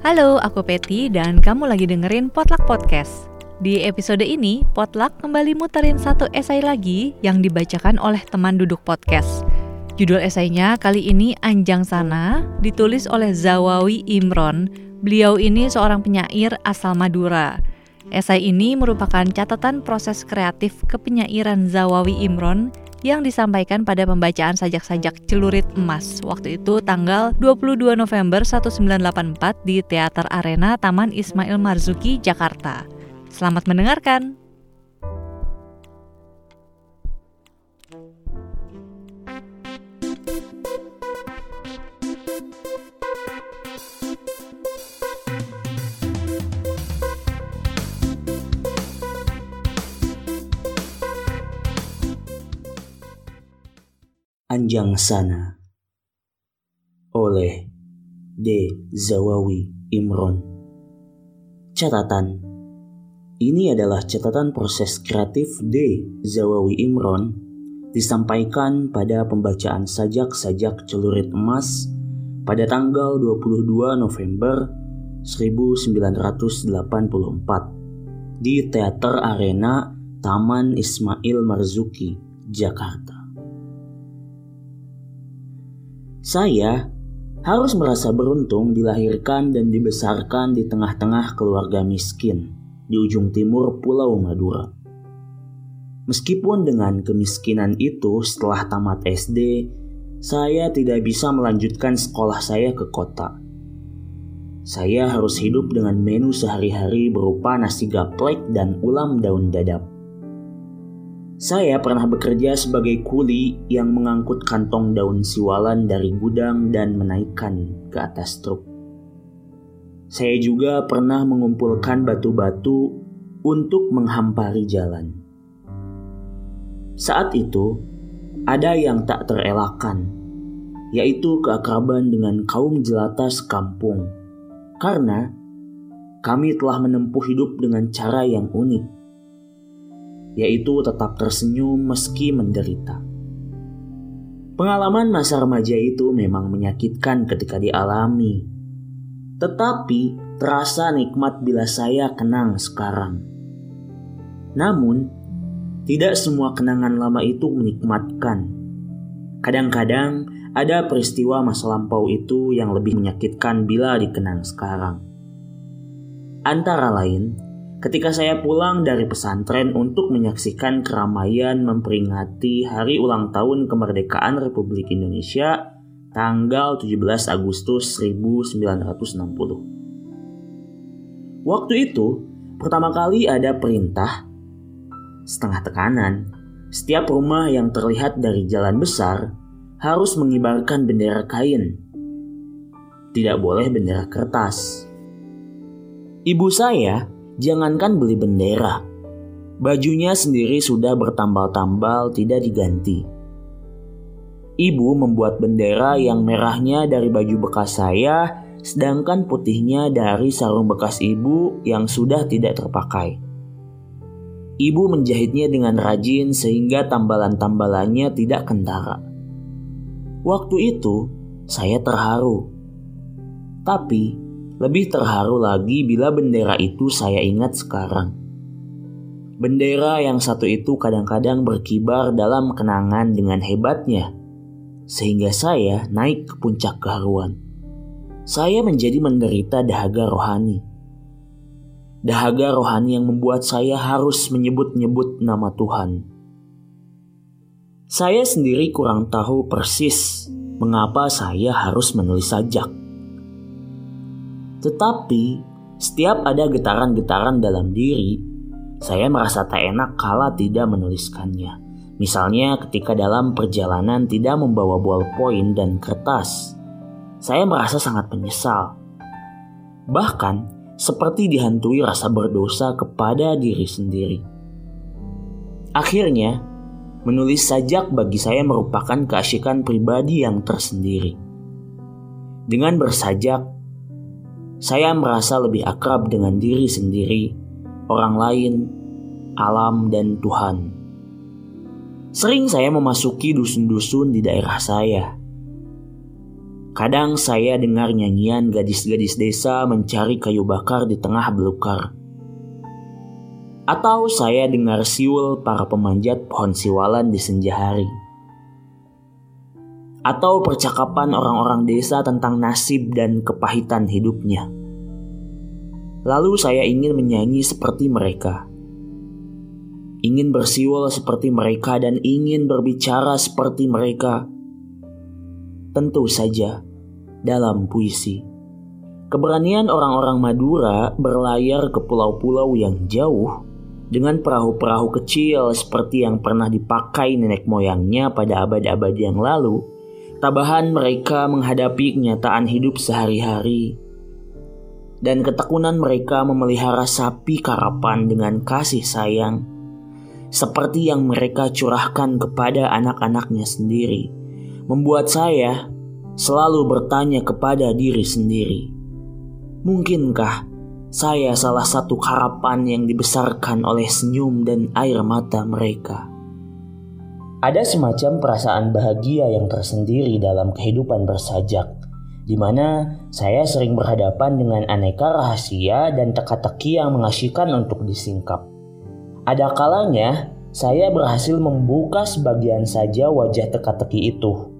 Halo, aku Peti dan kamu lagi dengerin Potluck Podcast. Di episode ini, Potluck kembali muterin satu esai lagi yang dibacakan oleh teman duduk podcast. Judul esainya kali ini Anjang Sana, ditulis oleh Zawawi Imron. Beliau ini seorang penyair asal Madura. Esai ini merupakan catatan proses kreatif kepenyairan Zawawi Imron yang disampaikan pada pembacaan sajak-sajak celurit emas waktu itu tanggal 22 November 1984 di Teater Arena Taman Ismail Marzuki, Jakarta. Selamat mendengarkan. Anjang Sana oleh D. Zawawi Imron Catatan Ini adalah catatan proses kreatif D. Zawawi Imron disampaikan pada pembacaan sajak-sajak celurit emas pada tanggal 22 November 1984 di Teater Arena Taman Ismail Marzuki, Jakarta. Saya harus merasa beruntung dilahirkan dan dibesarkan di tengah-tengah keluarga miskin di ujung timur Pulau Madura. Meskipun dengan kemiskinan itu setelah tamat SD, saya tidak bisa melanjutkan sekolah saya ke kota. Saya harus hidup dengan menu sehari-hari berupa nasi gaplek dan ulam daun dadap. Saya pernah bekerja sebagai kuli yang mengangkut kantong daun siwalan dari gudang dan menaikkan ke atas truk. Saya juga pernah mengumpulkan batu-batu untuk menghampari jalan. Saat itu, ada yang tak terelakkan, yaitu keakraban dengan kaum jelata sekampung, karena kami telah menempuh hidup dengan cara yang unik yaitu tetap tersenyum meski menderita. Pengalaman masa remaja itu memang menyakitkan ketika dialami, tetapi terasa nikmat bila saya kenang sekarang. Namun, tidak semua kenangan lama itu menikmatkan. Kadang-kadang ada peristiwa masa lampau itu yang lebih menyakitkan bila dikenang sekarang. Antara lain, ketika saya pulang dari pesantren untuk menyaksikan keramaian memperingati hari ulang tahun kemerdekaan Republik Indonesia tanggal 17 Agustus 1960. Waktu itu, pertama kali ada perintah setengah tekanan. Setiap rumah yang terlihat dari jalan besar harus mengibarkan bendera kain. Tidak boleh bendera kertas. Ibu saya Jangankan beli bendera, bajunya sendiri sudah bertambal-tambal tidak diganti. Ibu membuat bendera yang merahnya dari baju bekas saya, sedangkan putihnya dari sarung bekas ibu yang sudah tidak terpakai. Ibu menjahitnya dengan rajin sehingga tambalan-tambalannya tidak kentara. Waktu itu, saya terharu. Tapi, lebih terharu lagi bila bendera itu saya ingat sekarang. Bendera yang satu itu kadang-kadang berkibar dalam kenangan dengan hebatnya, sehingga saya naik ke puncak keharuan. Saya menjadi menderita dahaga rohani. Dahaga rohani yang membuat saya harus menyebut-nyebut nama Tuhan. Saya sendiri kurang tahu persis mengapa saya harus menulis sajak. Tetapi setiap ada getaran-getaran dalam diri, saya merasa tak enak kala tidak menuliskannya. Misalnya ketika dalam perjalanan tidak membawa ballpoint dan kertas. Saya merasa sangat menyesal. Bahkan seperti dihantui rasa berdosa kepada diri sendiri. Akhirnya, menulis sajak bagi saya merupakan keasikan pribadi yang tersendiri. Dengan bersajak, saya merasa lebih akrab dengan diri sendiri, orang lain, alam, dan Tuhan. Sering saya memasuki dusun-dusun di daerah saya. Kadang saya dengar nyanyian gadis-gadis desa mencari kayu bakar di tengah belukar. Atau saya dengar siul para pemanjat pohon siwalan di senja hari. Atau percakapan orang-orang desa tentang nasib dan kepahitan hidupnya. Lalu saya ingin menyanyi seperti mereka ingin bersiul seperti mereka dan ingin berbicara seperti mereka. Tentu saja, dalam puisi. Keberanian orang-orang Madura berlayar ke pulau-pulau yang jauh dengan perahu-perahu kecil seperti yang pernah dipakai nenek moyangnya pada abad-abad yang lalu, tabahan mereka menghadapi kenyataan hidup sehari-hari. Dan ketekunan mereka memelihara sapi karapan dengan kasih sayang seperti yang mereka curahkan kepada anak-anaknya sendiri, membuat saya selalu bertanya kepada diri sendiri, mungkinkah saya salah satu harapan yang dibesarkan oleh senyum dan air mata mereka? Ada semacam perasaan bahagia yang tersendiri dalam kehidupan bersajak, di mana saya sering berhadapan dengan aneka rahasia dan teka-teki yang mengasihkan untuk disingkap. Ada kalanya saya berhasil membuka sebagian saja wajah teka-teki itu.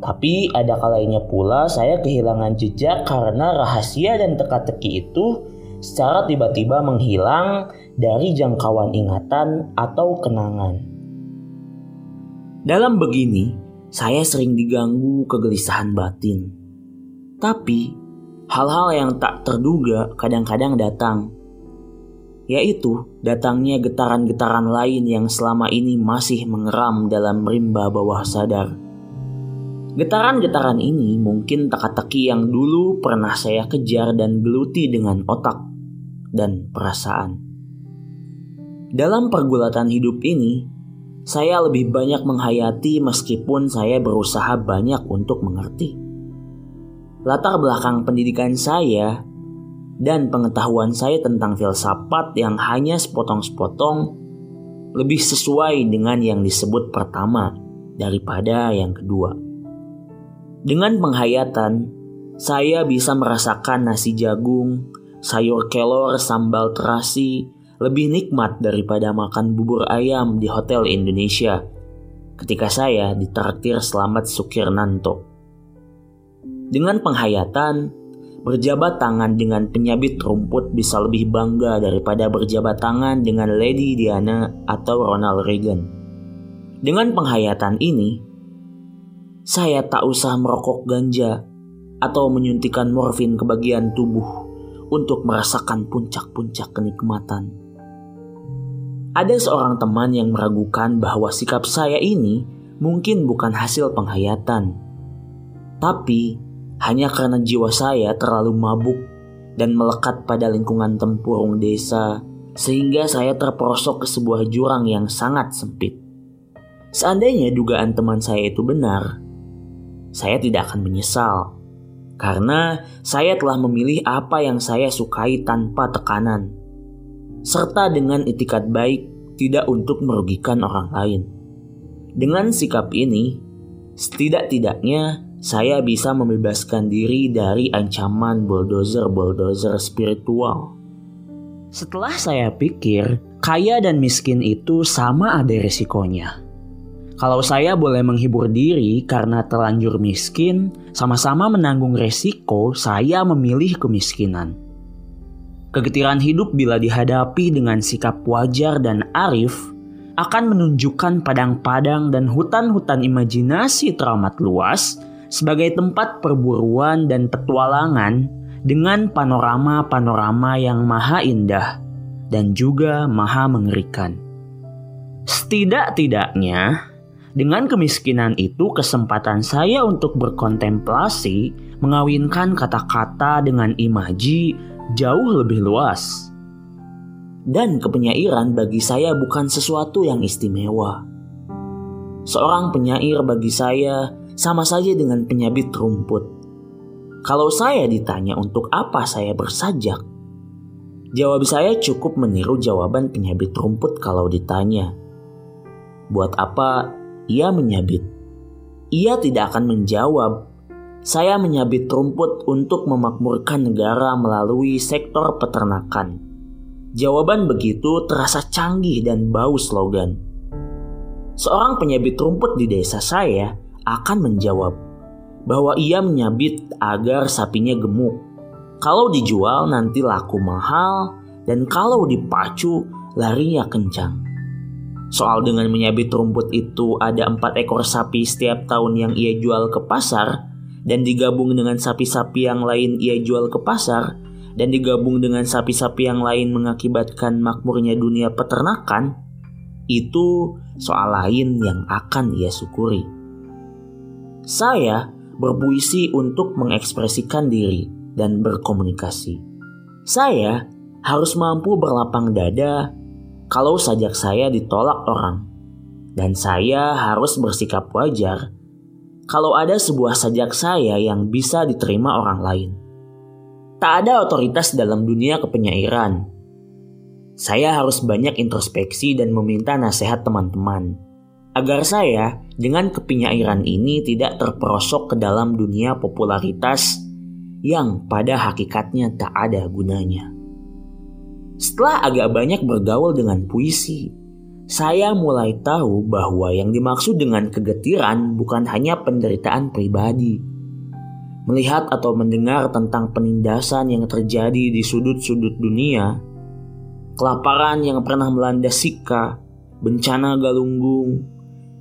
Tapi ada kalanya pula saya kehilangan jejak karena rahasia dan teka-teki itu secara tiba-tiba menghilang dari jangkauan ingatan atau kenangan. Dalam begini, saya sering diganggu kegelisahan batin. Tapi, hal-hal yang tak terduga kadang-kadang datang yaitu datangnya getaran-getaran lain yang selama ini masih mengeram dalam rimba bawah sadar. Getaran-getaran ini mungkin teka-teki yang dulu pernah saya kejar dan geluti dengan otak dan perasaan. Dalam pergulatan hidup ini, saya lebih banyak menghayati meskipun saya berusaha banyak untuk mengerti. Latar belakang pendidikan saya dan pengetahuan saya tentang filsafat yang hanya sepotong-sepotong lebih sesuai dengan yang disebut pertama daripada yang kedua. Dengan penghayatan, saya bisa merasakan nasi jagung, sayur kelor, sambal terasi lebih nikmat daripada makan bubur ayam di hotel Indonesia ketika saya ditraktir Selamat Sukirnanto. Dengan penghayatan, Berjabat tangan dengan penyabit rumput bisa lebih bangga daripada berjabat tangan dengan Lady Diana atau Ronald Reagan. Dengan penghayatan ini, saya tak usah merokok ganja atau menyuntikan morfin ke bagian tubuh untuk merasakan puncak-puncak kenikmatan. Ada seorang teman yang meragukan bahwa sikap saya ini mungkin bukan hasil penghayatan, tapi hanya karena jiwa saya terlalu mabuk dan melekat pada lingkungan tempurung desa sehingga saya terperosok ke sebuah jurang yang sangat sempit. Seandainya dugaan teman saya itu benar, saya tidak akan menyesal karena saya telah memilih apa yang saya sukai tanpa tekanan serta dengan itikat baik tidak untuk merugikan orang lain. Dengan sikap ini, setidak-tidaknya saya bisa membebaskan diri dari ancaman bulldozer-bulldozer spiritual. Setelah saya pikir, kaya dan miskin itu sama ada resikonya. Kalau saya boleh menghibur diri karena terlanjur miskin, sama-sama menanggung resiko saya memilih kemiskinan. Kegetiran hidup bila dihadapi dengan sikap wajar dan arif akan menunjukkan padang-padang dan hutan-hutan imajinasi teramat luas sebagai tempat perburuan dan petualangan dengan panorama-panorama yang maha indah dan juga maha mengerikan. Setidak-tidaknya, dengan kemiskinan itu kesempatan saya untuk berkontemplasi mengawinkan kata-kata dengan imaji jauh lebih luas. Dan kepenyairan bagi saya bukan sesuatu yang istimewa. Seorang penyair bagi saya sama saja dengan penyabit rumput. Kalau saya ditanya untuk apa saya bersajak, jawab saya cukup meniru jawaban penyabit rumput kalau ditanya. Buat apa ia menyabit? Ia tidak akan menjawab saya menyabit rumput untuk memakmurkan negara melalui sektor peternakan. Jawaban begitu terasa canggih dan bau slogan. Seorang penyabit rumput di desa saya akan menjawab bahwa ia menyabit agar sapinya gemuk. Kalau dijual nanti laku mahal dan kalau dipacu larinya kencang. Soal dengan menyabit rumput itu ada empat ekor sapi setiap tahun yang ia jual ke pasar dan digabung dengan sapi-sapi yang lain ia jual ke pasar dan digabung dengan sapi-sapi yang lain mengakibatkan makmurnya dunia peternakan itu soal lain yang akan ia syukuri. Saya berpuisi untuk mengekspresikan diri dan berkomunikasi. Saya harus mampu berlapang dada kalau sajak saya ditolak orang. Dan saya harus bersikap wajar kalau ada sebuah sajak saya yang bisa diterima orang lain. Tak ada otoritas dalam dunia kepenyairan. Saya harus banyak introspeksi dan meminta nasihat teman-teman agar saya dengan kepenyairan ini tidak terperosok ke dalam dunia popularitas yang pada hakikatnya tak ada gunanya. Setelah agak banyak bergaul dengan puisi, saya mulai tahu bahwa yang dimaksud dengan kegetiran bukan hanya penderitaan pribadi. Melihat atau mendengar tentang penindasan yang terjadi di sudut-sudut dunia, kelaparan yang pernah melanda Sika, bencana Galunggung,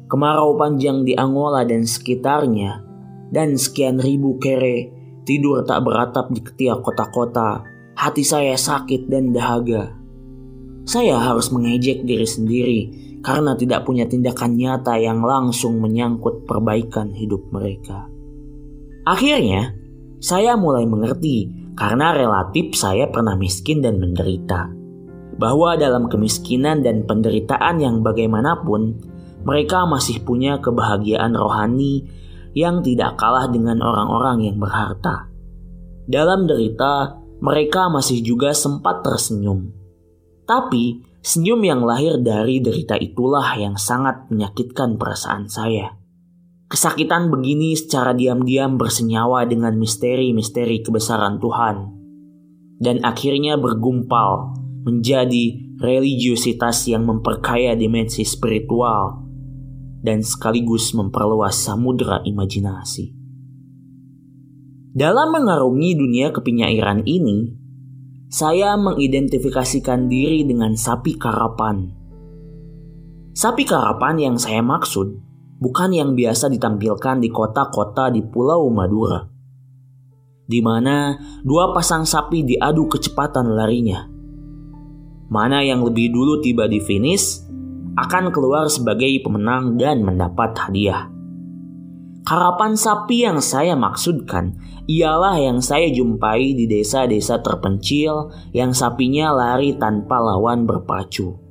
kemarau panjang di Angola dan sekitarnya, dan sekian ribu kere tidur tak beratap di ketiak kota-kota hati saya sakit dan dahaga. Saya harus mengejek diri sendiri karena tidak punya tindakan nyata yang langsung menyangkut perbaikan hidup mereka. Akhirnya, saya mulai mengerti karena relatif saya pernah miskin dan menderita. Bahwa dalam kemiskinan dan penderitaan yang bagaimanapun, mereka masih punya kebahagiaan rohani yang tidak kalah dengan orang-orang yang berharta. Dalam derita, mereka masih juga sempat tersenyum. Tapi, senyum yang lahir dari derita itulah yang sangat menyakitkan perasaan saya. Kesakitan begini secara diam-diam bersenyawa dengan misteri-misteri kebesaran Tuhan. Dan akhirnya bergumpal menjadi religiositas yang memperkaya dimensi spiritual dan sekaligus memperluas samudera imajinasi. Dalam mengarungi dunia kepenyairan ini, saya mengidentifikasikan diri dengan sapi karapan. Sapi karapan yang saya maksud bukan yang biasa ditampilkan di kota-kota di Pulau Madura, di mana dua pasang sapi diadu kecepatan larinya. Mana yang lebih dulu tiba di finish akan keluar sebagai pemenang dan mendapat hadiah. Harapan sapi yang saya maksudkan ialah yang saya jumpai di desa-desa terpencil yang sapinya lari tanpa lawan berpacu.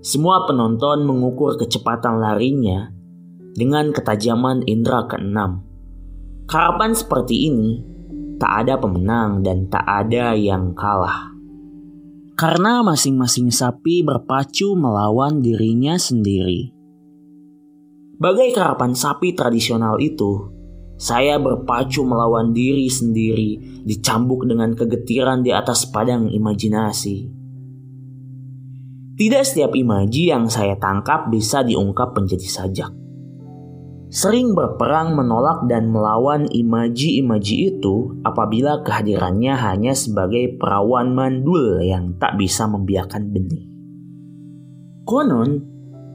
Semua penonton mengukur kecepatan larinya dengan ketajaman indera keenam. Harapan seperti ini tak ada pemenang dan tak ada yang kalah. Karena masing-masing sapi berpacu melawan dirinya sendiri. Bagai karapan sapi tradisional itu, saya berpacu melawan diri sendiri, dicambuk dengan kegetiran di atas padang imajinasi. Tidak setiap imaji yang saya tangkap bisa diungkap menjadi sajak. Sering berperang menolak dan melawan imaji-imaji itu apabila kehadirannya hanya sebagai perawan mandul yang tak bisa membiarkan benih. Konon,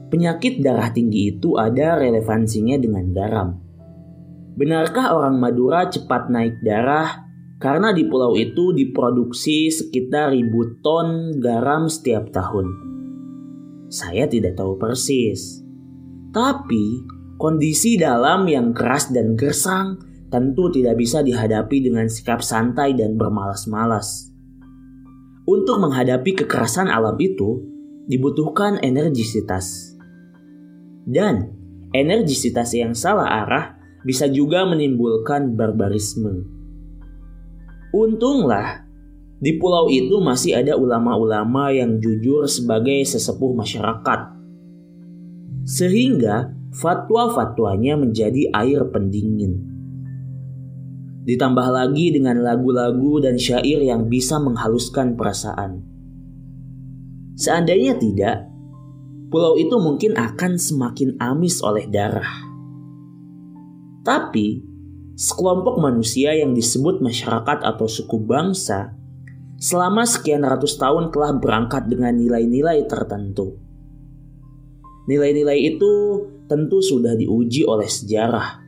penyakit darah tinggi itu ada relevansinya dengan garam. Benarkah orang Madura cepat naik darah karena di pulau itu diproduksi sekitar ribu ton garam setiap tahun? Saya tidak tahu persis. Tapi kondisi dalam yang keras dan gersang tentu tidak bisa dihadapi dengan sikap santai dan bermalas-malas. Untuk menghadapi kekerasan alam itu, dibutuhkan energisitas. Dan energisitas yang salah arah bisa juga menimbulkan barbarisme. Untunglah, di pulau itu masih ada ulama-ulama yang jujur sebagai sesepuh masyarakat. Sehingga fatwa-fatwanya menjadi air pendingin. Ditambah lagi dengan lagu-lagu dan syair yang bisa menghaluskan perasaan. Seandainya tidak, pulau itu mungkin akan semakin amis oleh darah. Tapi, sekelompok manusia yang disebut masyarakat atau suku bangsa selama sekian ratus tahun telah berangkat dengan nilai-nilai tertentu. Nilai-nilai itu tentu sudah diuji oleh sejarah.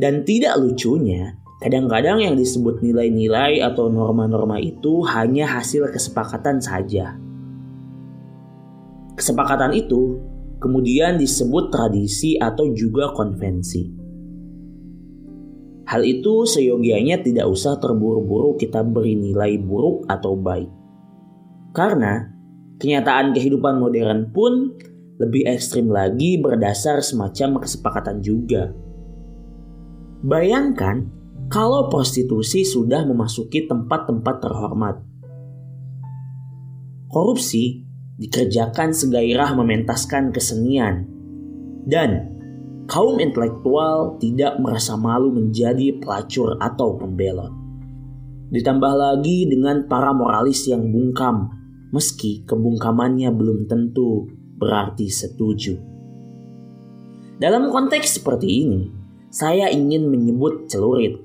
Dan tidak lucunya, kadang-kadang yang disebut nilai-nilai atau norma-norma itu hanya hasil kesepakatan saja. Kesepakatan itu kemudian disebut tradisi atau juga konvensi. Hal itu seyogianya tidak usah terburu-buru kita beri nilai buruk atau baik. Karena kenyataan kehidupan modern pun lebih ekstrim lagi berdasar semacam kesepakatan juga. Bayangkan kalau prostitusi sudah memasuki tempat-tempat terhormat. Korupsi dikerjakan segairah mementaskan kesenian. Dan kaum intelektual tidak merasa malu menjadi pelacur atau pembelot. Ditambah lagi dengan para moralis yang bungkam, meski kebungkamannya belum tentu berarti setuju. Dalam konteks seperti ini, saya ingin menyebut celurit.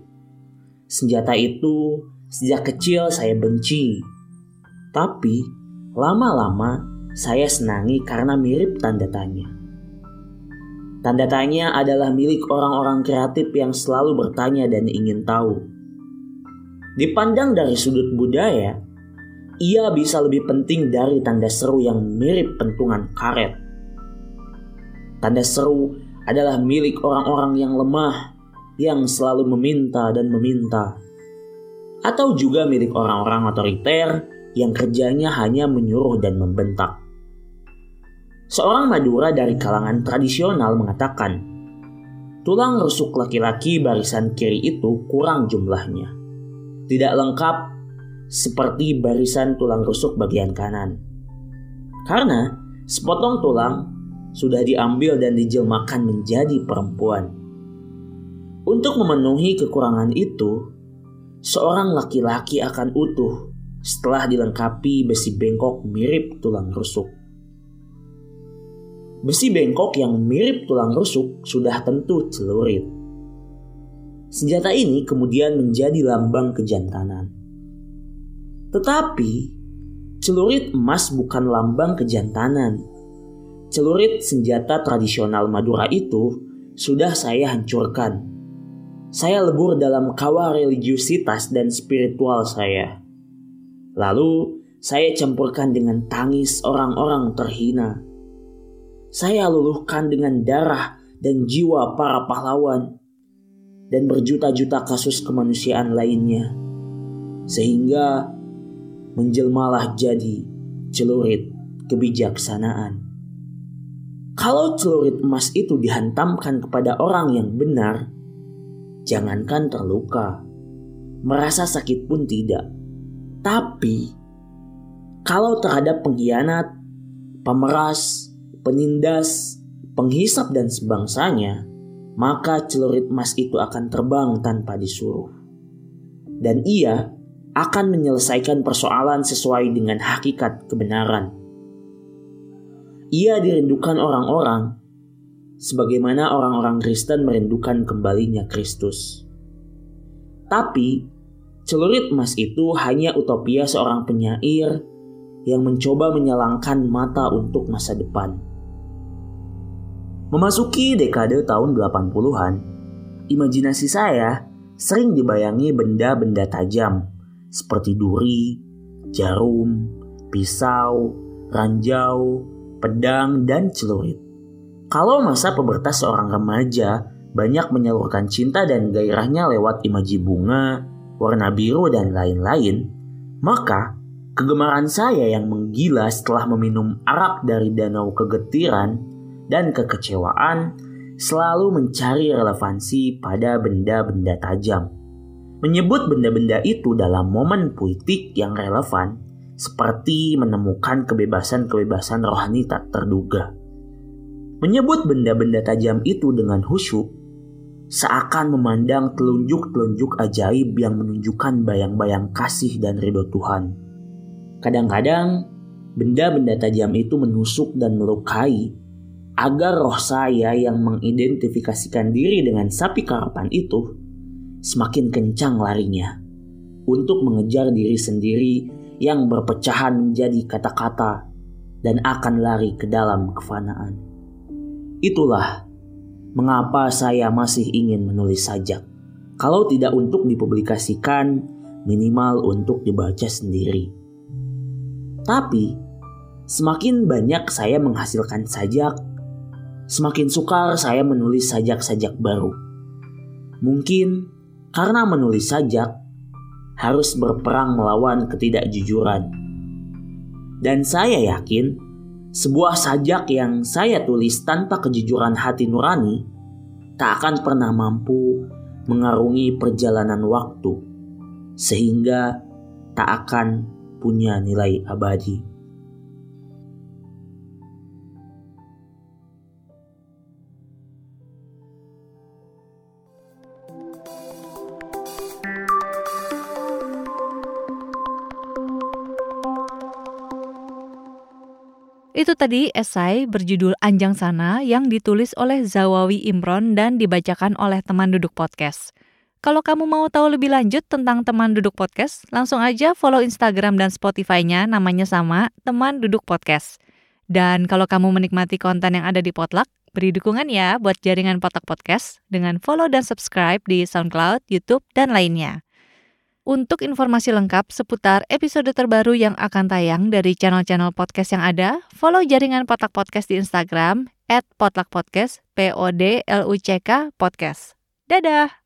Senjata itu sejak kecil saya benci, tapi Lama-lama saya senangi karena mirip tanda tanya. Tanda tanya adalah milik orang-orang kreatif yang selalu bertanya dan ingin tahu. Dipandang dari sudut budaya, ia bisa lebih penting dari tanda seru yang mirip pentungan karet. Tanda seru adalah milik orang-orang yang lemah, yang selalu meminta dan meminta, atau juga milik orang-orang otoriter yang kerjanya hanya menyuruh dan membentak. Seorang Madura dari kalangan tradisional mengatakan, tulang rusuk laki-laki barisan kiri itu kurang jumlahnya. Tidak lengkap seperti barisan tulang rusuk bagian kanan. Karena sepotong tulang sudah diambil dan dijelmakan menjadi perempuan. Untuk memenuhi kekurangan itu, seorang laki-laki akan utuh setelah dilengkapi besi bengkok mirip tulang rusuk. Besi bengkok yang mirip tulang rusuk sudah tentu celurit. Senjata ini kemudian menjadi lambang kejantanan. Tetapi, celurit emas bukan lambang kejantanan. Celurit senjata tradisional Madura itu sudah saya hancurkan. Saya lebur dalam kawah religiusitas dan spiritual saya. Lalu saya campurkan dengan tangis orang-orang terhina. Saya luluhkan dengan darah dan jiwa para pahlawan dan berjuta-juta kasus kemanusiaan lainnya. Sehingga menjelmalah jadi celurit kebijaksanaan. Kalau celurit emas itu dihantamkan kepada orang yang benar, jangankan terluka, merasa sakit pun tidak tapi kalau terhadap pengkhianat, pemeras, penindas, penghisap dan sebangsanya, maka celurit emas itu akan terbang tanpa disuruh. Dan ia akan menyelesaikan persoalan sesuai dengan hakikat kebenaran. Ia dirindukan orang-orang sebagaimana orang-orang Kristen merindukan kembalinya Kristus. Tapi Celurit emas itu hanya utopia seorang penyair yang mencoba menyalangkan mata untuk masa depan. Memasuki dekade tahun 80-an, imajinasi saya sering dibayangi benda-benda tajam seperti duri, jarum, pisau, ranjau, pedang, dan celurit. Kalau masa pubertas seorang remaja banyak menyalurkan cinta dan gairahnya lewat imaji bunga, warna biru dan lain-lain, maka kegemaran saya yang menggila setelah meminum arak dari danau kegetiran dan kekecewaan selalu mencari relevansi pada benda-benda tajam. Menyebut benda-benda itu dalam momen puitik yang relevan seperti menemukan kebebasan-kebebasan rohani tak terduga. Menyebut benda-benda tajam itu dengan khusyuk seakan memandang telunjuk-telunjuk ajaib yang menunjukkan bayang-bayang kasih dan ridho Tuhan. Kadang-kadang, benda-benda tajam itu menusuk dan melukai agar roh saya yang mengidentifikasikan diri dengan sapi karapan itu semakin kencang larinya untuk mengejar diri sendiri yang berpecahan menjadi kata-kata dan akan lari ke dalam kefanaan. Itulah mengapa saya masih ingin menulis sajak. Kalau tidak untuk dipublikasikan, minimal untuk dibaca sendiri. Tapi, semakin banyak saya menghasilkan sajak, semakin sukar saya menulis sajak-sajak baru. Mungkin karena menulis sajak harus berperang melawan ketidakjujuran. Dan saya yakin sebuah sajak yang saya tulis tanpa kejujuran hati nurani tak akan pernah mampu mengarungi perjalanan waktu, sehingga tak akan punya nilai abadi. Itu tadi esai berjudul Anjang Sana yang ditulis oleh Zawawi Imron dan dibacakan oleh teman duduk podcast. Kalau kamu mau tahu lebih lanjut tentang teman duduk podcast, langsung aja follow Instagram dan Spotify-nya namanya sama, teman duduk podcast. Dan kalau kamu menikmati konten yang ada di Potluck, beri dukungan ya buat jaringan Potluck Podcast dengan follow dan subscribe di SoundCloud, YouTube, dan lainnya. Untuk informasi lengkap seputar episode terbaru yang akan tayang dari channel-channel podcast yang ada, follow jaringan Potlak Podcast di Instagram at Potlak Podcast, P-O-D-L-U-C-K Podcast. Dadah!